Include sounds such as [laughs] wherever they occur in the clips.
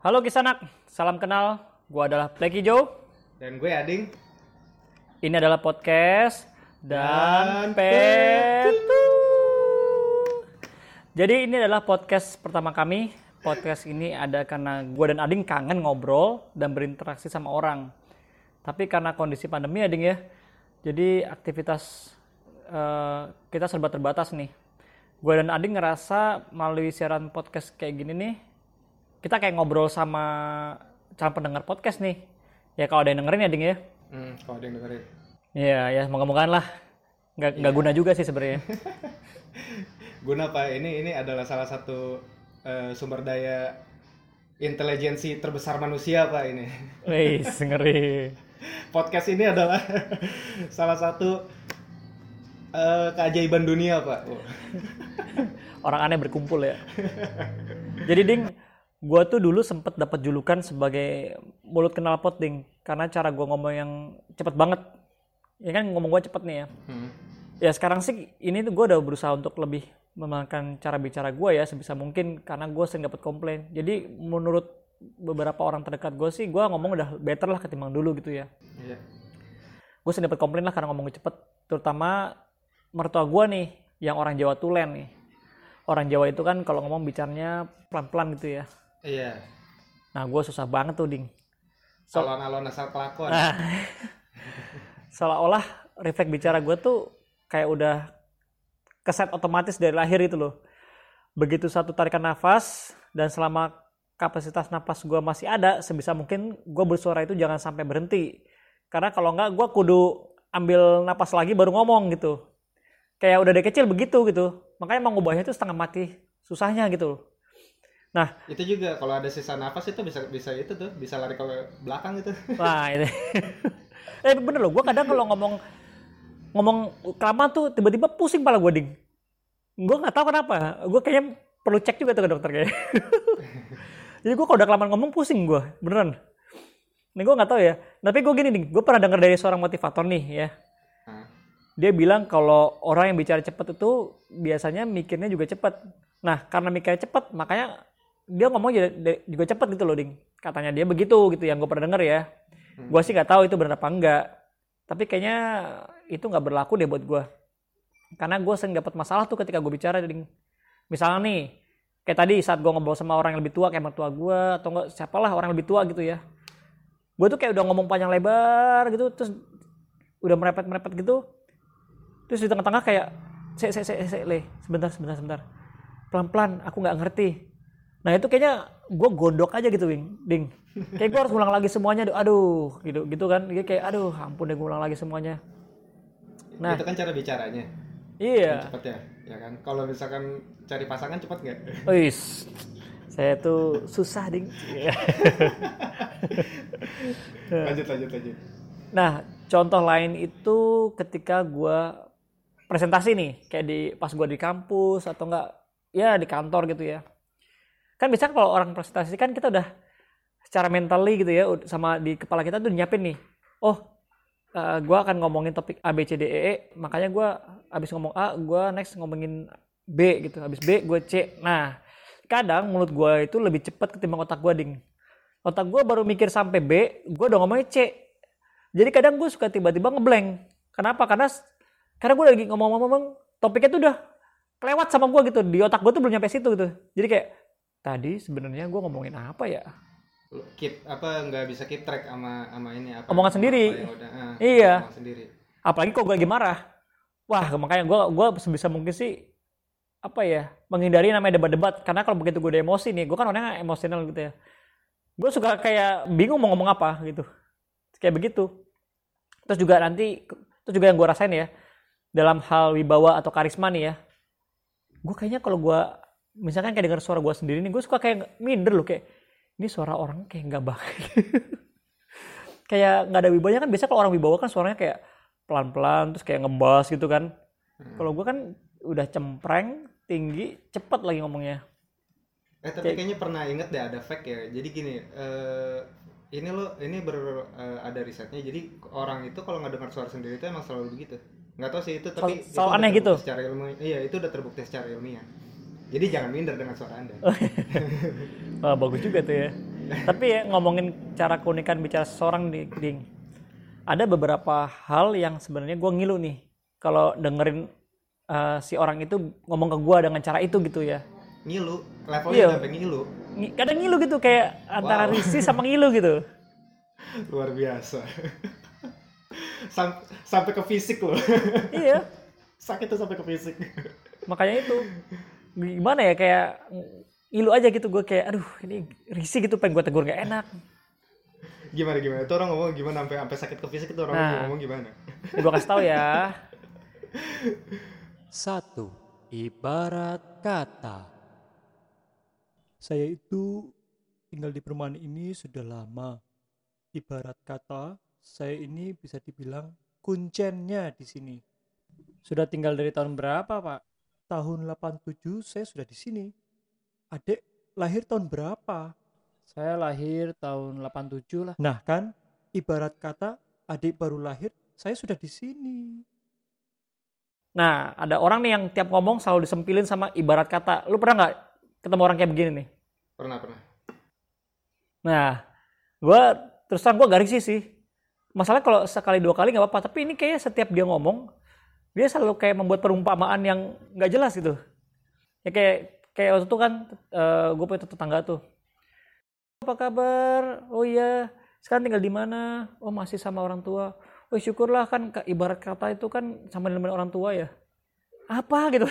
Halo Kisanak, salam kenal. Gua adalah Pleki Joe. Dan gue Ading. Ini adalah podcast dan Dan Petu. Jadi ini adalah podcast pertama kami. Podcast ini ada karena gue dan Ading kangen ngobrol dan berinteraksi sama orang. Tapi karena kondisi pandemi Ading ya, jadi aktivitas eh, kita serba terbatas nih. Gue dan Ading ngerasa melalui siaran podcast kayak gini nih, kita kayak ngobrol sama calon pendengar podcast nih. Ya kalau ada yang dengerin ya Ading ya. Hmm, kalau ada yang dengerin. Iya, ya moga-mogaan lah. Nggak, nggak guna juga sih sebenarnya. [laughs] Guna Pak, ini ini adalah salah satu eh, sumber daya intelijensi terbesar manusia Pak ini. [laughs] Wih, ngeri. Podcast ini adalah [laughs] salah satu eh, keajaiban dunia Pak. Orang aneh berkumpul ya. Jadi Ding, gua tuh dulu sempet dapat julukan sebagai mulut kenal pot Ding. Karena cara gua ngomong yang cepet banget. Ya kan ngomong gua cepet nih ya. Hmm. Ya sekarang sih ini tuh gue udah berusaha untuk lebih memakan cara bicara gue ya sebisa mungkin karena gue sering dapat komplain. Jadi menurut beberapa orang terdekat gue sih gue ngomong udah better lah ketimbang dulu gitu ya. Iya. Gue sering dapat komplain lah karena ngomong cepet. Terutama mertua gue nih yang orang Jawa Tulen nih. Orang Jawa itu kan kalau ngomong bicaranya pelan-pelan gitu ya. Iya. Nah gue susah banget tuh ding. So- Alon-alon asal kelakuan. Nah, [laughs] seolah-olah refleks bicara gue tuh kayak udah keset otomatis dari lahir itu loh. Begitu satu tarikan nafas dan selama kapasitas nafas gue masih ada, sebisa mungkin gue bersuara itu jangan sampai berhenti. Karena kalau nggak gue kudu ambil napas lagi baru ngomong gitu. Kayak udah dari kecil begitu gitu. Makanya mau ngubahnya itu setengah mati susahnya gitu loh. Nah, Itu juga kalau ada sisa nafas itu bisa bisa itu tuh, bisa lari ke belakang gitu. Wah ini. [laughs] eh bener loh, gue kadang kalau ngomong ngomong kelamaan tuh tiba-tiba pusing pala gue ding. Gue nggak tahu kenapa. Gue kayaknya perlu cek juga tuh ke dokter kayaknya. [laughs] Jadi gue kalau udah kelamaan ngomong pusing gue, beneran. Ini gue nggak tahu ya. Tapi gue gini nih, gue pernah denger dari seorang motivator nih ya. Dia bilang kalau orang yang bicara cepat itu biasanya mikirnya juga cepat. Nah karena mikirnya cepat, makanya dia ngomong juga, juga cepat gitu loh ding. Katanya dia begitu gitu yang gue pernah denger ya. Hmm. Gue sih nggak tahu itu benar apa enggak. Tapi kayaknya itu nggak berlaku deh buat gue. Karena gue sering dapat masalah tuh ketika gue bicara ding. Misalnya nih, kayak tadi saat gue ngobrol sama orang yang lebih tua kayak mertua gue atau enggak siapalah orang yang lebih tua gitu ya. Gue tuh kayak udah ngomong panjang lebar gitu, terus udah merepet-merepet gitu. Terus di tengah-tengah kayak, se se se se le, sebentar sebentar sebentar, pelan-pelan, aku nggak ngerti. Nah itu kayaknya gue gondok aja gitu, Wing. Ding. Kayak gue harus ngulang lagi semuanya, aduh, gitu, gitu kan. Dia kayak, aduh, ampun deh gue ulang lagi semuanya. Nah. itu kan cara bicaranya. Iya. Cepet ya, ya kan? Kalau misalkan cari pasangan cepet nggak? Wis, saya tuh susah, Ding. [laughs] lanjut, lanjut, lanjut. Nah, contoh lain itu ketika gua presentasi nih, kayak di pas gua di kampus atau enggak ya di kantor gitu ya. Kan bisa kalau orang presentasi kan kita udah secara mentally gitu ya sama di kepala kita tuh nyiapin nih. Oh, eh, gua akan ngomongin topik A B C D E E, makanya gua abis ngomong A, gua next ngomongin B gitu. Habis B gue C. Nah, kadang mulut gua itu lebih cepat ketimbang otak gua ding. Otak gua baru mikir sampai B, gua udah ngomongnya C. Jadi kadang gue suka tiba-tiba ngeblank. Kenapa? Karena karena gue lagi ngomong-ngomong topiknya tuh udah kelewat sama gue gitu. Di otak gue tuh belum nyampe situ gitu. Jadi kayak tadi sebenarnya gue ngomongin apa ya? Keep apa nggak bisa keep track sama sama ini apa? Omongan sendiri. apa yang udah, ah, Iya. omongan sendiri. Apalagi kalau gue lagi marah. Wah makanya gue gua sebisa mungkin sih apa ya menghindari namanya debat-debat karena kalau begitu gue udah emosi nih gue kan orangnya emosional gitu ya gue suka kayak bingung mau ngomong apa gitu kayak begitu terus juga nanti terus juga yang gue rasain ya dalam hal wibawa atau karisma nih ya gue kayaknya kalau gue misalkan kayak dengar suara gue sendiri nih gue suka kayak minder loh kayak ini suara orang kayak nggak baik [laughs] kayak nggak ada wibawanya kan biasa kalau orang wibawa kan suaranya kayak pelan-pelan terus kayak ngebas gitu kan Hmm. kalau gue kan udah cempreng tinggi cepet lagi ngomongnya Eh tapi kayaknya pernah inget deh ada fact ya. Jadi gini, eh ini lo ini ber eh, ada risetnya. Jadi orang itu kalau nggak dengar suara sendiri itu emang selalu begitu. Nggak tahu sih itu tapi selalu udah aneh gitu? Secara ilmiah, iya itu udah terbukti secara ilmiah. Jadi jangan minder dengan suara anda. Wah, bagus juga tuh ya. Tapi ya ngomongin cara keunikan bicara seseorang nih, Ding. Ada beberapa hal yang sebenarnya gue ngilu nih kalau dengerin uh, si orang itu ngomong ke gue dengan cara itu gitu ya. Ngilu, levelnya Iya. sampai ngilu. Ngi- Kadang ngilu gitu kayak antara Wow. risih sama ngilu gitu. [laughs] Luar biasa. Sam- sampai ke fisik loh. iya, [laughs] Sakit tuh sampai ke fisik. makanya itu gimana ya kayak ngilu aja gitu gue kayak aduh ini risih gitu pengen gue tegur gak enak. Gimana gimana? Itu orang ngomong gimana sampai sampai sakit ke fisik itu orang Nah. ngomong gimana? Gue kasih tahu ya. Satu, ibarat kata. Saya itu tinggal di perumahan ini sudah lama. Ibarat kata, saya ini bisa dibilang kuncennya di sini. Sudah tinggal dari tahun berapa, Pak? Tahun 87 saya sudah di sini. Adik lahir tahun berapa? Saya lahir tahun 87 lah. Nah kan, ibarat kata adik baru lahir, saya sudah di sini. Nah, ada orang nih yang tiap ngomong selalu disempilin sama ibarat kata. Lu pernah nggak ketemu orang kayak begini nih? Pernah pernah. Nah, gue terus terang gue gak risih sih. Masalah kalau sekali dua kali nggak apa-apa, tapi ini kayaknya setiap dia ngomong, dia selalu kayak membuat perumpamaan yang nggak jelas gitu. Ya kayak kayak waktu itu kan gue punya tetangga tuh. Apa kabar? Oh iya, sekarang tinggal di mana? Oh masih sama orang tua. Oh syukurlah kan ibarat kata itu kan sama dengan orang tua ya. Apa gitu?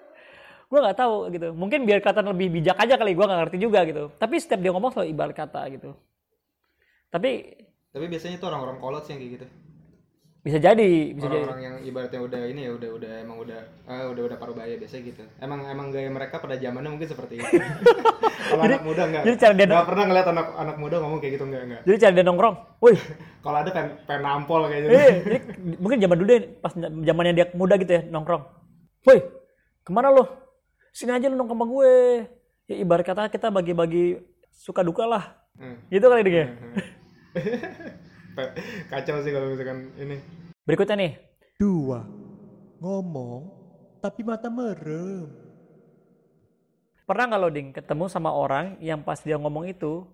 [laughs] gue nggak tahu gitu. Mungkin biar kelihatan lebih bijak aja kali gue nggak ngerti juga gitu. Tapi setiap dia ngomong selalu ibarat kata gitu. Tapi Tapi biasanya tuh orang-orang kolot sih yang kayak gitu. Bisa jadi, bisa jadi. Orang-orang yang ibaratnya udah ini ya udah udah emang udah ah, udah udah paruh baya biasanya gitu. Emang emang gaya mereka pada zamannya mungkin seperti itu. [laughs] Kalau anak muda enggak. jadi cara dia- Enggak pernah ngeliat anak anak muda ngomong kayak gitu enggak enggak. Jadi cara dia nongkrong, woi, [laughs] Kalau ada pengen pengen nampol kayak gitu. eh, jadi mungkin zaman dulu deh, pas zamannya dia muda gitu ya nongkrong. Woi, ke mana lo? Sini aja lo nongkrong sama gue. Ya ibarat kata kita bagi-bagi suka duka lah. Hmm. Gitu kali dia. Pe- [laughs] Kacau sih kalau misalkan ini. Berikutnya nih, Dua, ngomong tapi mata merem. pernah nggak lo ding ketemu sama orang yang pas dia ngomong itu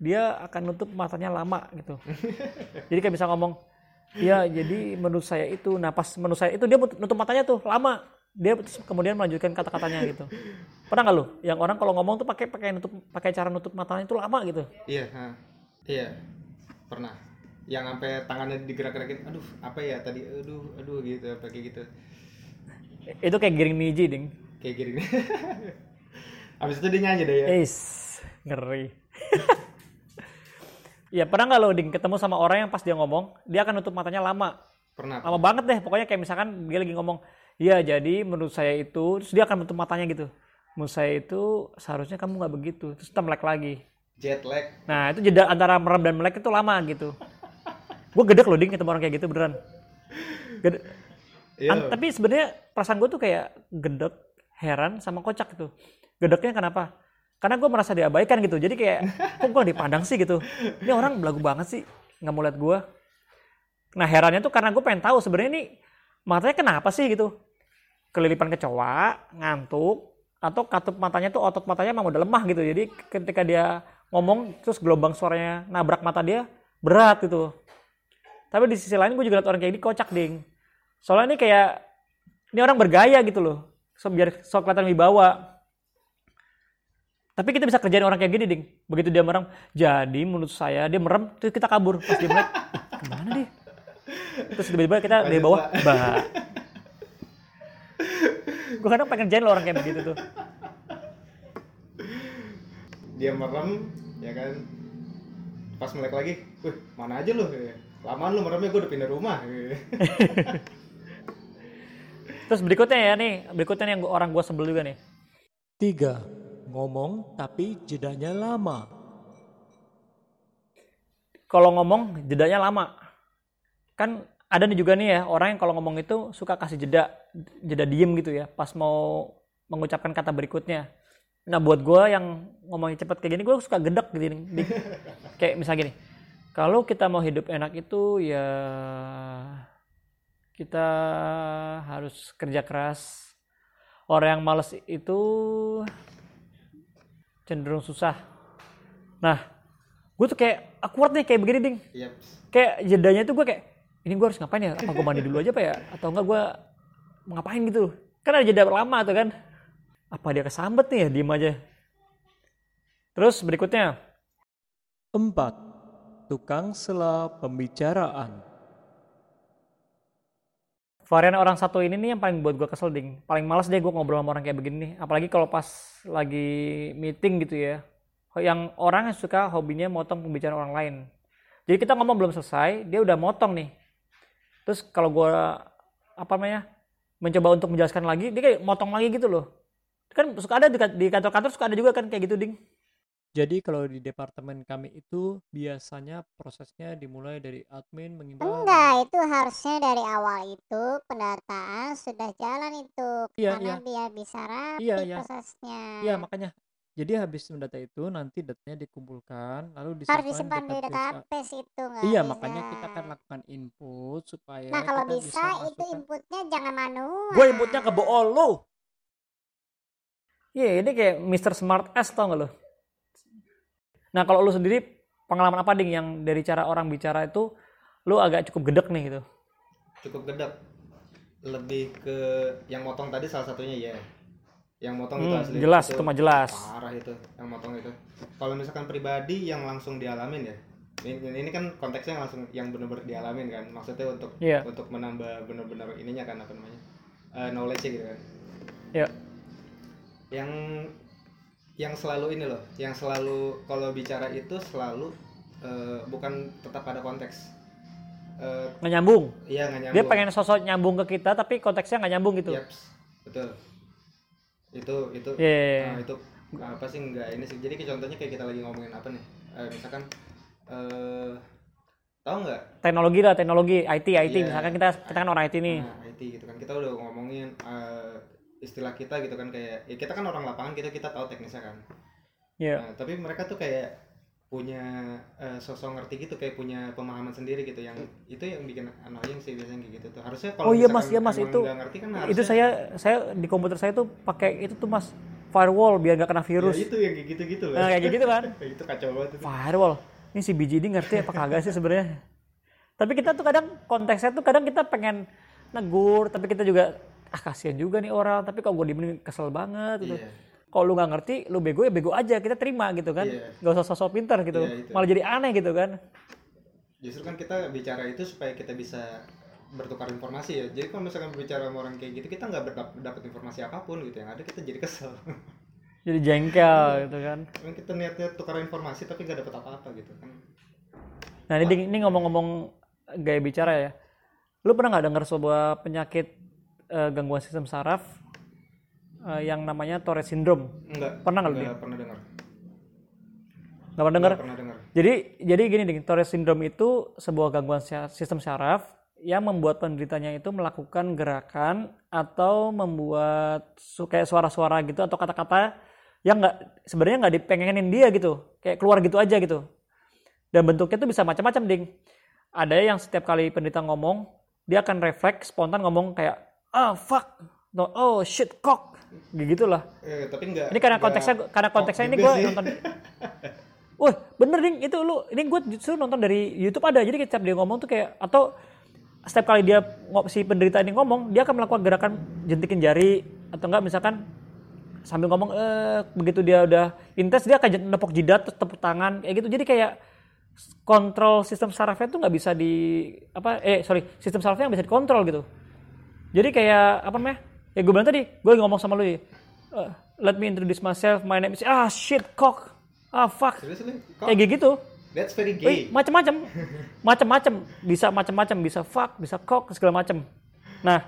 dia akan nutup matanya lama gitu [laughs] jadi kayak bisa ngomong ya jadi menurut saya itu nah pas menurut saya itu dia nutup matanya tuh lama dia kemudian melanjutkan kata-katanya gitu pernah nggak lo yang orang kalau ngomong tuh pakai pakai nutup pakai cara nutup matanya itu lama gitu Iya, ha. Iya. Pernah. Yang sampai tangannya digerak-gerakin. Aduh, apa ya tadi? Aduh, aduh gitu, apa kayak gitu. itu kayak giring niji ding Kayak gini. [laughs] Habis itu dia nyanyi deh ya. Is ngeri [laughs] ya pernah nggak lo ding ketemu sama orang yang pas dia ngomong dia akan nutup matanya lama Pernah. lama banget deh pokoknya kayak misalkan dia lagi ngomong ya jadi menurut saya itu terus dia akan menutup matanya gitu menurut saya itu seharusnya kamu nggak begitu terus kita melek lagi Jet lag. nah itu jeda antara merem dan melek itu lama gitu gue gedek loh ding ketemu orang kayak gitu beneran. Gede-. An- tapi sebenarnya perasaan gue tuh kayak gedek heran sama kocak gitu. Gedeknya kenapa? Karena gue merasa diabaikan gitu. Jadi kayak [laughs] kok gue dipandang sih gitu? Ini orang belagu banget sih nggak mau lihat gue nah herannya tuh karena gue pengen tahu sebenarnya ini matanya kenapa sih gitu? Kelilipan kecoa ngantuk atau katup matanya tuh otot matanya emang udah lemah gitu. Jadi ketika dia ngomong terus gelombang suaranya nabrak mata dia berat gitu tapi di sisi lain gue juga liat orang kayak ini kocak ding. Soalnya ini kayak ini orang bergaya gitu loh. So biar so kelihatan wibawa. Tapi kita bisa kerjain orang kayak gini ding. Begitu dia merem jadi menurut saya dia merem terus kita kabur. Pas dia melek "Ih, ke mana dia terus tiba-tiba kita dari bawah bah. Gue kadang pengen kerjain lo orang kayak begitu tuh. Dia merem, ya kan. Pas melek lagi, wih mana aja lu? Lamaan lu meremnya gue udah pindah rumah. [laughs] terus berikutnya ya nih berikutnya nih yang gua- orang gue sebel juga nih. Tiga, ngomong tapi jedanya lama. kalau ngomong jedanya lama. Kan ada nih juga nih ya orang yang kalau ngomong itu suka kasih jeda jeda diem gitu ya pas mau mengucapkan kata berikutnya. Nah buat gue yang ngomongnya cepet kayak gini gue suka gedek gitu kayak misalnya gini kalau kita mau hidup enak itu ya kita harus kerja keras. Orang yang males itu cenderung susah. Nah gue tuh kayak awkward nih kayak begini ding. Yep. kayak jedanya tuh gue kayak ini gue harus ngapain ya? Apa gue mandi dulu aja pak ya? Atau enggak gue ngapain gitu? Kan ada jeda lama tuh kan. Apa dia kesambet nih ya? Diem aja. Terus berikutnya. Empat, tukang sela pembicaraan. varian orang satu ini nih yang paling buat gue kesel ding. Paling males deh gue ngobrol sama orang kayak begini. Apalagi kalau pas lagi meeting gitu ya. Yang orang yang suka hobinya motong pembicaraan orang lain. Jadi kita ngomong belum selesai dia udah motong nih. Terus kalau gue apa namanya mencoba untuk menjelaskan lagi dia kayak motong lagi gitu loh. Kan suka ada di kantor-kantor suka ada juga kan kayak gitu ding Jadi kalau di departemen kami itu biasanya prosesnya dimulai dari admin mengimbau. Enggak, itu harusnya dari awal itu pendataan sudah jalan itu Iya, karena iya. biar bisa rapi Iya, iya. prosesnya. Iya makanya. Jadi habis mendata itu nanti datanya dikumpulkan lalu harus disimpan disimpan di database. database itu nggak Iya bisa. makanya kita akan lakukan input supaya Nah kalau kita bisa, itu masukkan- inputnya jangan manual. gue inputnya ke bool lu iya ini kayak Mr. Smart S tau gak lo nah kalau lu sendiri pengalaman apa ding yang dari cara orang bicara itu lu agak cukup gedek nih gitu Cukup gedek. Lebih ke yang motong tadi salah satunya ya. Yang motong itu Hmm, asli. jelas itu mah jelas Parah itu yang motong itu. Kalau misalkan pribadi yang langsung dialamin ya. Ini, ini kan konteksnya langsung yang benar-benar dialamin kan. Maksudnya untuk Iya. untuk menambah benar-benar ininya kan apa namanya? eh, knowledge gitu kan. ya Yang yang selalu ini loh, yang selalu kalau bicara itu selalu eh, bukan tetap pada konteks. Eh, nggak nyambung iya nggak nyambung. dia pengen sosok nyambung ke kita tapi konteksnya nggak nyambung gitu Yaps, betul. Itu itu Iya, iya, iya. nah, itu apa sih enggak ini sih. Jadi contohnya kayak kita lagi ngomongin apa nih? Eh, misalkan eh tahu nggak? teknologi lah teknologi IT IT Iya. misalkan kita kita kan orang IT nih Nah, IT gitu kan. Kita udah ngomongin eh, istilah kita gitu kan kayak ya kita kan orang lapangan kita kita tahu teknisnya kan. Iya. Nah, tapi mereka tuh kayak punya eh, sosok ngerti gitu kayak punya pemahaman sendiri gitu yang itu yang bikin annoying sih biasanya kayak gitu tuh. Harusnya kalau Oh iya, Mas, iya, Mas, itu- ngerti kan itu harusnya- saya saya di komputer saya tuh pakai itu tuh mas firewall biar nggak kena Ya, virus itu yang kayak gitu-gitu loh. nah kayak gitu kan [laughs] itu kacau banget itu. firewall ini si biji ini ngerti apa kagak sih sebenarnya tapi kita tuh kadang konteksnya tuh kadang kita pengen negur tapi kita juga ah kasihan juga nih orang tapi kalau gue diemin kesel banget gitu Iya. kalau lu nggak ngerti lu bego ya bego aja kita terima gitu kan Iya. nggak usah sosok pintar gitu Iya, itu. malah jadi aneh gitu kan Justru kan kita bicara itu supaya kita bisa bertukar informasi ya. Jadi kalau misalkan berbicara sama orang kayak gitu kita nggak berdap- dapat informasi apa pun gitu. Yang ada kita jadi kesel. [laughs] jadi jengkel gitu kan Emang kita niatnya tukar informasi tapi nggak dapat apa-apa gitu kan. Nah ini, ini ngomong-ngomong gaya bicara ya. Lu pernah nggak dengar sebuah penyakit eh, gangguan sistem saraf eh, yang namanya Tourette syndrome? Enggak. Pernah nggak lu, Nggak pernah dengar. Nggak pernah dengar? Nggak pernah dengar. Jadi jadi gini Ding, Tourette syndrome itu sebuah gangguan sistem saraf yang membuat penderitanya itu melakukan gerakan atau membuat su- kayak suara-suara gitu atau kata-kata yang nggak sebenarnya nggak dipengenin dia gitu, kayak keluar gitu aja gitu. Dan bentuknya tuh bisa macam-macam ding. Ada yang setiap kali penderita ngomong, dia akan refleks spontan ngomong kayak ah fuck, no, oh shit cock, gitu lah. Eh, tapi nggak. Ini karena konteksnya karena konteksnya ini gue nonton. [laughs] Wah bener ding itu lu ini gue justru nonton dari YouTube ada jadi setiap dia ngomong tuh kayak atau setiap kali dia si penderita ini ngomong dia akan melakukan gerakan jentikin jari atau enggak misalkan sambil ngomong eh begitu dia udah intens dia akan nepok jidat terus tepuk tangan kayak gitu jadi kayak kontrol sistem sarafnya tuh nggak bisa di apa eh sorry sistem sarafnya nggak bisa dikontrol gitu jadi kayak apa namanya ya gue bilang tadi gue ngomong sama lu ya "Eh, let me introduce myself my name is ah shit cock ah fuck. Seriously? Kayak gitu. That's very gay. macam-macam macam-macam bisa macam-macam bisa fuck bisa cock segala macam nah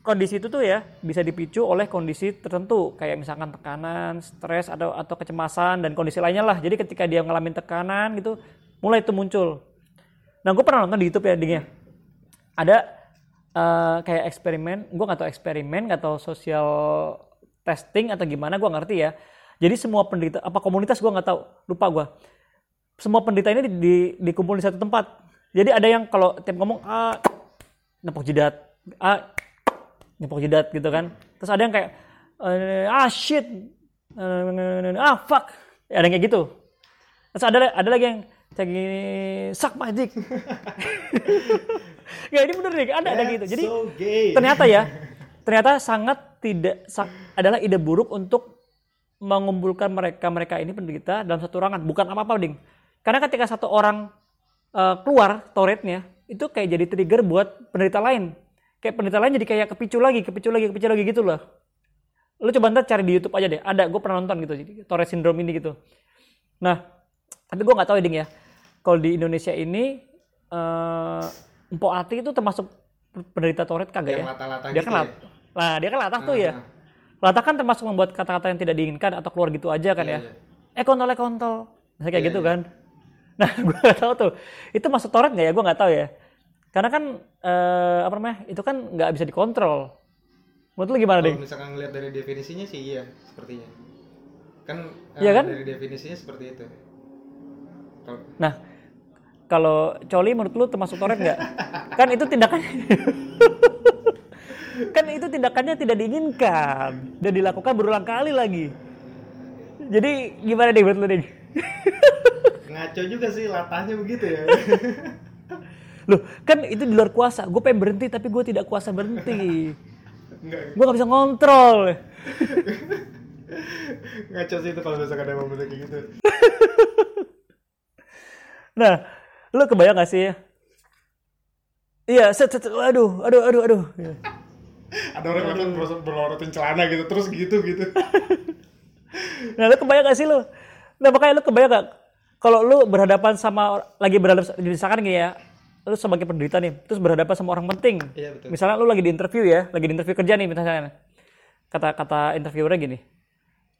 kondisi itu tuh ya bisa dipicu oleh kondisi tertentu. Kayak misalkan tekanan stres atau atau kecemasan dan kondisi lainnya lah. Jadi ketika dia ngalamin tekanan gitu mulai itu muncul. Nah gue pernah nonton di YouTube ya dingnya. Ada eh, kayak eksperimen gue nggak tahu eksperimen nggak tahu sosial testing atau gimana gue ngerti ya. Jadi semua penderita apa komunitas gue nggak tahu lupa gue semua penderita ini di, di, dikumpul di satu tempat. Jadi ada yang kalau tiap ngomong ah nepok jidat ah nepok jidat gitu kan. Terus ada yang kayak eh, ah shit eh, ah fuck. Ada yang kayak gitu. Terus ada ada lagi yang kayak gini suck my [laughs] ya ini bener nih ada ada gitu. Jadi so gay. ternyata ya [laughs] ternyata sangat tidak sa- adalah ide buruk untuk mengumpulkan mereka mereka ini penderita dalam satu ruangan. Bukan apa apa ding. Karena ketika satu orang eh, keluar toiletnya itu kayak jadi trigger buat penderita lain. Kayak penderita lain jadi kayak kepicu lagi kepicu lagi kepicu lagi gitu loh. Lu coba ntar cari di YouTube aja deh. Ada gue pernah nonton gitu jadi Tourette syndrome ini gitu. Nah tapi gue nggak tahu ya ding ya. Kalau di Indonesia ini eh Empok Ati itu termasuk penderita Tourette kagak yang ya? lata-lata dia gitu kan lat lah dia kan latah tuh ya. Ah, latah kan termasuk membuat kata-kata yang tidak diinginkan atau keluar gitu aja kan Iya, ya? iya. eh kontol eh kontol. Misalnya kayak Iya, gitu iya. kan. Nah [laughs] gue nggak tahu tuh. Itu masuk Tourette nggak ya? Gue nggak tahu ya. Karena kan eh, apa namanya? Itu kan nggak bisa dikontrol. Menurut lu gimana deh Kalau misalkan ngeliat dari definisinya sih iya sepertinya. Kan eh, Iya kan? dari definisinya seperti itu. Kalau Nah, kalau coli menurut lu termasuk toret nggak? [laughs] kan itu tindakan [laughs] kan itu tindakannya tidak diinginkan dan dilakukan berulang kali lagi. Jadi gimana deh menurut lu deh? [laughs] ngaco juga sih latahnya begitu ya. Loh, kan itu di luar kuasa. Gue pengen berhenti tapi gue tidak kuasa berhenti. Gue nggak bisa ngontrol. ngaco sih itu kalau misalkan emang bener kayak gitu. Nah, lu kebayang gak sih? Iya, set, set, aduh, aduh, aduh, aduh. Ada orang yang berlorotin celana gitu terus gitu gitu. [laughs] Nah, lu kebayang gak sih lu? Nah, makanya lu kebayang gak? Kalau lu berhadapan sama, lagi berhadapan, misalkan gini ya, lu sebagai penderita nih, terus berhadapan sama orang penting. Iya betul. Misalnya lu lagi di interview ya, lagi di interview kerja nih misalnya. Kata-kata interviewernya gini,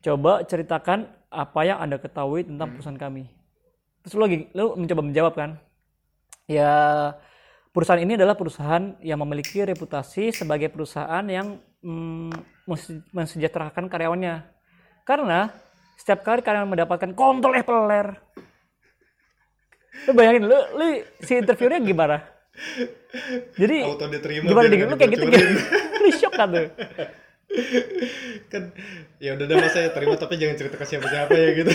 coba ceritakan apa yang anda ketahui tentang perusahaan kami. Terus lu lagi, lu mencoba menjawab kan? Ya, perusahaan ini adalah perusahaan yang memiliki reputasi sebagai perusahaan yang mm, mense- mensejahterakan karyawannya. Karena setiap kali karyawan mendapatkan kontol eh peler. Lu bayangin, lu, lu si interviewnya gimana? Jadi Auto diterima. gimana nggak Lu kayak gitu gitu. [laughs] Lu shock kan tuh. kan ya udah deh mas saya terima tapi jangan cerita ke siapa-siapa ya gitu.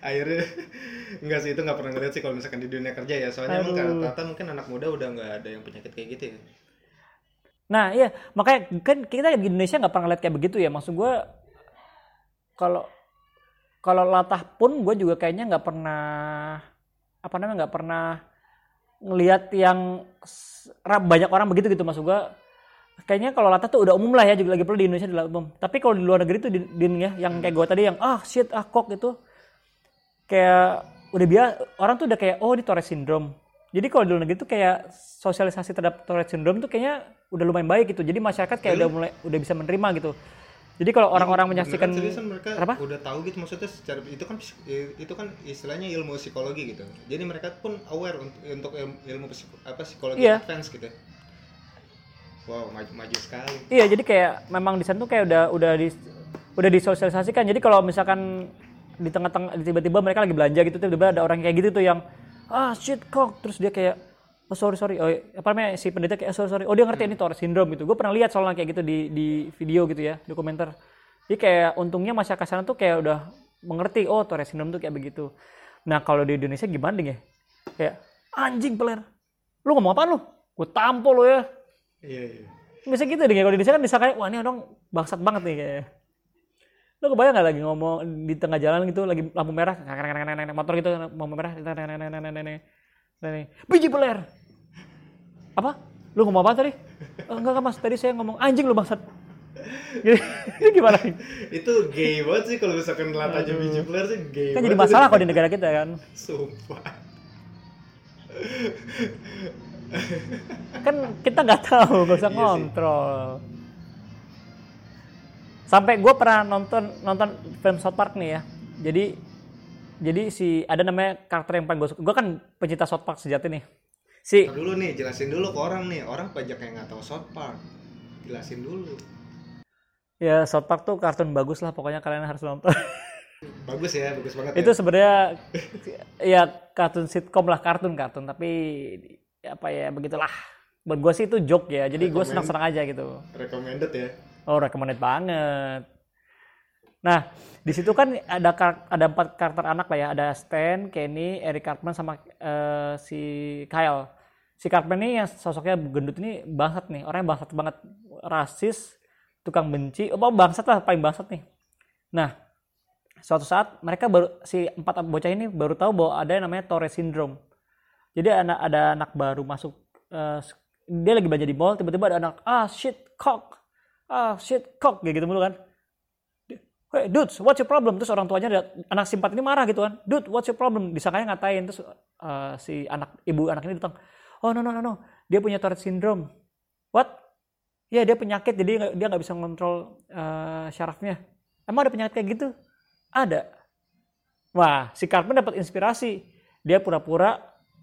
Akhirnya [laughs] enggak sih itu nggak pernah ngeliat sih kalau misalkan di dunia kerja ya soalnya emang Aduh. rata-rata mungkin anak muda udah nggak ada yang penyakit kayak gitu ya. Nah iya makanya kan kita di Indonesia nggak pernah ngeliat kayak begitu ya. Maksud gue kalau kalau latah pun gue juga kayaknya nggak pernah apa namanya nggak pernah ngelihat yang banyak orang begitu gitu maksud gue kayaknya kalau latah tuh udah umum lah ya juga lagi perlu di Indonesia udah umum tapi kalau di luar negeri tuh di, din ya yang kayak gue tadi yang ah shit ah kok gitu kayak udah biasa orang tuh udah kayak oh ini Tourette syndrome jadi kalau di luar negeri tuh kayak sosialisasi terhadap Tourette syndrome tuh kayaknya udah lumayan baik gitu jadi masyarakat kayak udah mulai udah bisa menerima gitu jadi kalau orang-orang menyaksikan seriusan mereka Kenapa? udah tahu gitu maksudnya secara itu kan itu kan istilahnya ilmu psikologi gitu. Jadi mereka pun aware untuk untuk ilmu, apa psikologi Iya. advance gitu. Wow, maju, maju sekali. Iya, jadi kayak memang di sana tuh kayak udah udah di udah disosialisasikan. Jadi kalau misalkan di tengah-tengah tiba-tiba mereka lagi belanja gitu tiba-tiba ada orang kayak gitu tuh yang ah shit kok. Terus dia kayak oh sorry sorry. Oh apa namanya si penderita kayak "Oh, sorry sorry. Oh dia ngerti ini Tourette syndrome gitu. Gue pernah lihat soalnya kayak gitu di di video gitu ya dokumenter. Jadi kayak untungnya masyarakat sana tuh kayak udah mengerti oh Tourette syndrome tuh kayak begitu. Nah kalau di Indonesia gimana ding ya kayak anjing peler lu ngomong apa lu? Gue tampol lo ya. Iya, iya. bisa gitu deh kalau di Indonesia kan bisa kayak wah ini orang bangsat banget nih kayak lo kebayang nggak lagi ngomong di tengah jalan gitu lagi lampu merah motor gitu lampu merah biji peler. Apa? Lu ngomong apa tadi? "Eh, enggak enggak mas. Tadi saya ngomong anjing lu bangsat. Ini [laughs] gimana nih? Itu gay banget sih kalau misalkan latah aja biji peler sih gay kan jadi masalah kalau di negara kita kan? Sumpah. kan kita nggak tahu nggak usah Iya sih. Sampai gue pernah nonton nonton film South Park nih ya jadi jadi si ada namanya karakter yang paling gue suka gue kan pencinta South Park sejati nih si Ntar dulu nih, jelasin dulu ke orang nih. Orang pajak yang nggak tahu South Park. Jelasin dulu. ya South Park tuh kartun bagus lah pokoknya kalian harus nonton [laughs] Bagus ya, bagus banget itu ya. sebenarnya [laughs] ya kartun sitcom lah kartun kartun tapi apa ya begitulah buat gue sih itu joke ya jadi gue Rekomen- senang senang aja gitu Recommended ya. Oh, recommended banget. Nah, di situ kan ada ada empat karakter anak lah ya, ada Stan, Kenny, Eric Cartman sama eh, si Kyle. Si Cartman ini yang sosoknya gendut ini bangsat nih, orangnya bangsat banget, rasis, tukang benci, oh bangsat lah paling bangsat nih. Nah, suatu saat mereka baru si empat bocah ini baru tahu bahwa ada yang namanya Tourette syndrome. Jadi anak ada anak baru masuk eh, dia lagi belanja di mall tiba-tiba ada anak ah shit cock ah shit cock gitu mulu kan Hey, dude, what's your problem? Terus orang tuanya anak simpat ini marah gitu kan. Dude, what's your problem? Disangkanya ngatain terus eh, si anak ibu anak ini datang. Oh no no no no, dia punya Tourette syndrome. What? Ya dia penyakit jadi dia nggak bisa ngontrol eh, syarafnya. Emang ada penyakit kayak gitu? Ada. Wah, si Cartman dapat inspirasi. Dia pura-pura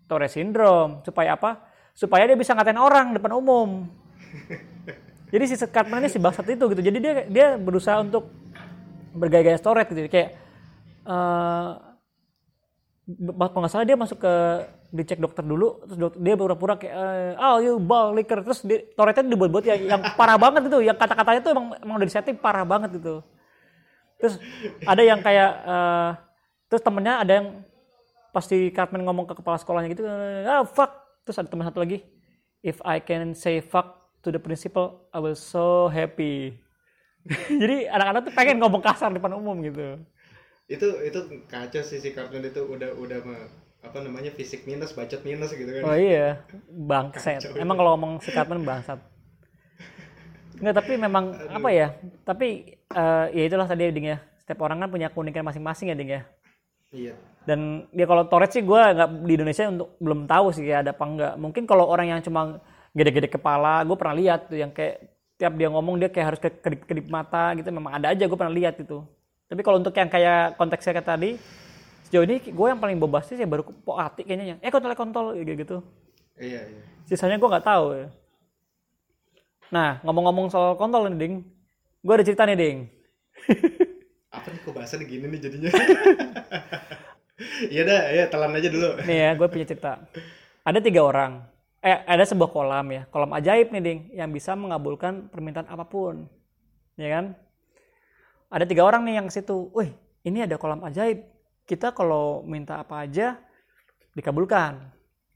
Tourette syndrome supaya apa? Supaya dia bisa ngatain orang depan umum. [laughs] Jadi si ini si bangsat itu gitu. Jadi dia dia berusaha untuk bergaya-gaya Tourette gitu. Kayak eh ba- kalau nggak salah dia masuk ke dicek dokter dulu terus dokter, dia pura-pura kayak oh you ball liquor terus di, Tourette-nya dibuat-buat yang, yang parah banget gitu yang kata-katanya tuh emang emang udah disetting parah banget gitu terus ada yang kayak eh, terus temennya ada yang pasti Cartman ngomong ke kepala sekolahnya gitu ah fuck terus ada teman satu lagi if I can say fuck to the principal I will so happy. [laughs] Jadi anak-anak tuh pengen ngomong kasar di depan umum gitu. Itu itu kacau sih si kartun itu udah udah apa namanya fisik minus bacot minus gitu kan. Oh iya bangset emang kalau ngomong si Cartman bangsat. Enggak, tapi memang apa ya tapi eh, ya itulah tadi ding ya. Setiap orang kan punya keunikan masing-masing ya ding ya. Iya. Dan dia kalau Tourette sih gue nggak di Indonesia untuk belum tahu sih ya ada apa enggak mungkin kalau orang yang cuma gede-gede kepala gue pernah lihat tuh yang kayak tiap dia ngomong dia kayak harus ke- kedip-kedip mata gitu memang ada aja gue pernah lihat itu. Tapi kalau untuk yang kayak konteksnya kayak tadi sejauh ini gue yang paling bombastis ya baru po ati kayaknya. Yang eh kontol kontol kayak gitu. Iya iya. Sisanya gue nggak tahu ya. nah ngomong-ngomong soal kontol nih ding. Gue ada cerita nih ding. [laughs] Apa nih kok bahasanya gini nih jadinya? [laughs] Iya dah ya telan aja dulu. Nih ya gue punya cerita. Ada tiga orang eh ada sebuah kolam ya kolam ajaib nih ding yang bisa mengabulkan permintaan apa pun. Ya kan? Ada tiga orang nih yang ke situ. Wih ini ada kolam ajaib. Kita kalau minta apa aja dikabulkan.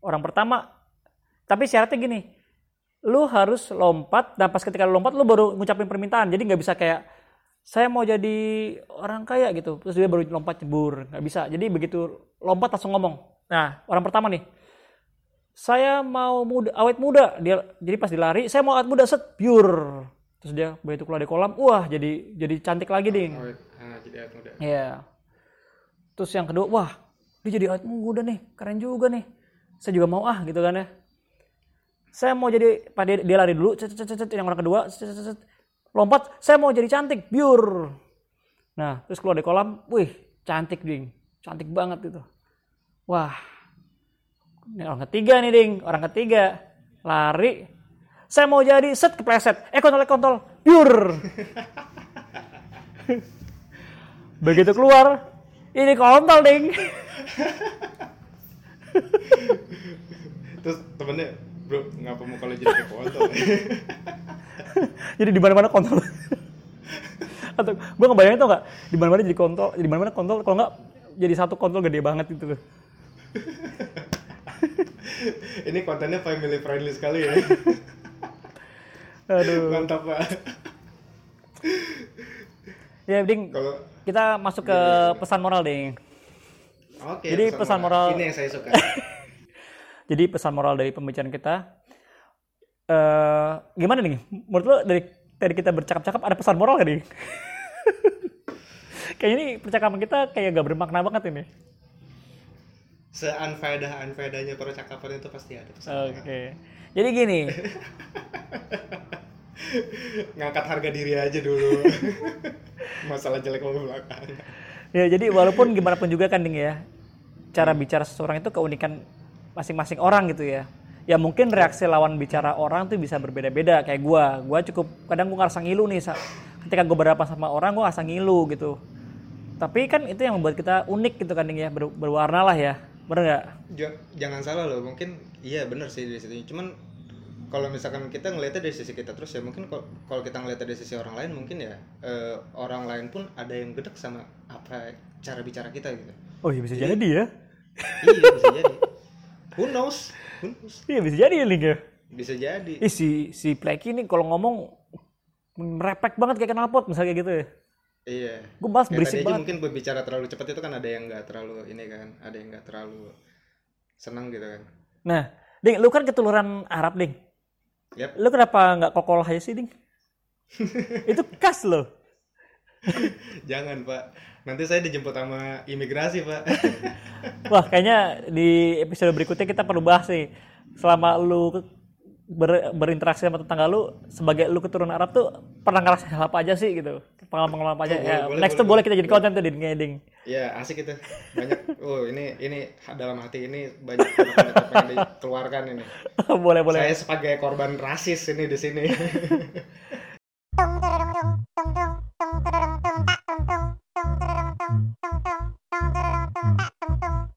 Orang pertama tapi syaratnya gini lu harus lompat dan pas ketika lu lompat lu baru ngucapin permintaan. Jadi nggak bisa kayak saya mau jadi orang kaya gitu. Terus dia baru lompat jebur nggak bisa. Jadi begitu lompat langsung ngomong. Nah orang pertama nih saya mau muda awet muda dia jadi pas dilari saya mau awet muda set pure terus dia begitu keluar dari kolam wah jadi jadi cantik lagi ding ah, jadi awet muda Iya. Terus yang kedua, wah, dia jadi awet muda nih, keren juga nih. Saya juga mau ah gitu kan ya. Saya mau jadi, pak dia, dia lari dulu, cet, cet, cet, cet, yang orang kedua, cet, cet, cet, lompat, saya mau jadi cantik, biur. Nah, terus keluar dari kolam, wih, cantik ding, cantik banget gitu. Wah, ini orang ketiga nih ding, orang ketiga lari, saya mau jadi set kepleset, eh kontol kontol, biur. [laughs] Begitu keluar, ini kontol ding. terus temennya bro ngapa mau kalau jadi kontol [laughs] jadi di mana-mana kontol. Atau gue ngebayangin tau nggak di mana-mana jadi kontol, di mana-mana kontol kalau nggak jadi satu kontol gede banget gitu loh. [laughs] ini kontennya family friendly sekali ya [laughs] Aduh. mantap pak Ya, ding, kalau kita masuk ke pesan moral ding. oke Jadi pesan moral- ini yang saya suka [laughs] Jadi pesan moral dari pembicaraan kita, eh gimana nih? Menurut lo dari dari kita bercakap-cakap ada pesan moral gak nih? Kayaknya ini percakapan kita kayak gak bermakna banget ini. Seanfaedah anfaedahnya percakapan itu pasti ada Oke. Jadi gini, [laughs] ngangkat harga diri aja dulu [laughs] masalah jelek mau belakang ya jadi walaupun gimana pun juga kan ding ya, cara bicara seseorang itu keunikan masing-masing orang gitu ya. Ya mungkin reaksi lawan bicara orang tuh bisa berbeda-beda kayak gua. Gua cukup kadang gua ngerasa ngilu nih ketika gua berhadapan sama orang gua ngerasa ngilu gitu. Tapi kan itu yang membuat kita unik gitu kan ding ya, ber- berwarna lah ya. Bener nggak? Ja- jangan salah loh mungkin iya bener sih dari situ cuman kalau misalkan kita ngelihatnya dari sisi kita terus ya mungkin kal- kalau kita ngelihatnya dari sisi orang lain mungkin ya eh, orang lain pun ada yang gedek sama apa cara bicara kita gitu Oh iya bisa Jadi- jadi ya. [laughs] iya bisa jadi who knows who knows Iya bisa jadi ya Link ya. bisa jadi Ih si si Pleki ini kalau ngomong merepek banget kayak knalpot misalnya kayak gitu ya. Iya Gue bahas berisik banget. mungkin berbicara terlalu cepat itu kan ada yang nggak terlalu ini kan ada yang nggak terlalu senang gitu kan Nah, Ding, lu kan keturunan Arab, Ding. Yap. Lu kenapa nggak kokolah aja sih, Ding? [laughs] itu khas loh. jangan pak nanti saya dijemput sama imigrasi pak [laughs] Wah, kayaknya di episode berikutnya kita perlu bahas nih. Selama lu ber- berinteraksi sama tetangga lu, sebagai lu keturunan Arab tuh pernah ngerasa hal apa aja sih gitu? Pengalaman-pengalaman apa aja? Oh, ya, boleh, next boleh, tuh boleh kita jadi konten tuh di Ding. ya asik itu banyak [laughs] oh ini ini dalam hati ini banyak yang pengen dikeluarkan ini [laughs] boleh, boleh. saya sebagai korban rasis ini di sini [laughs]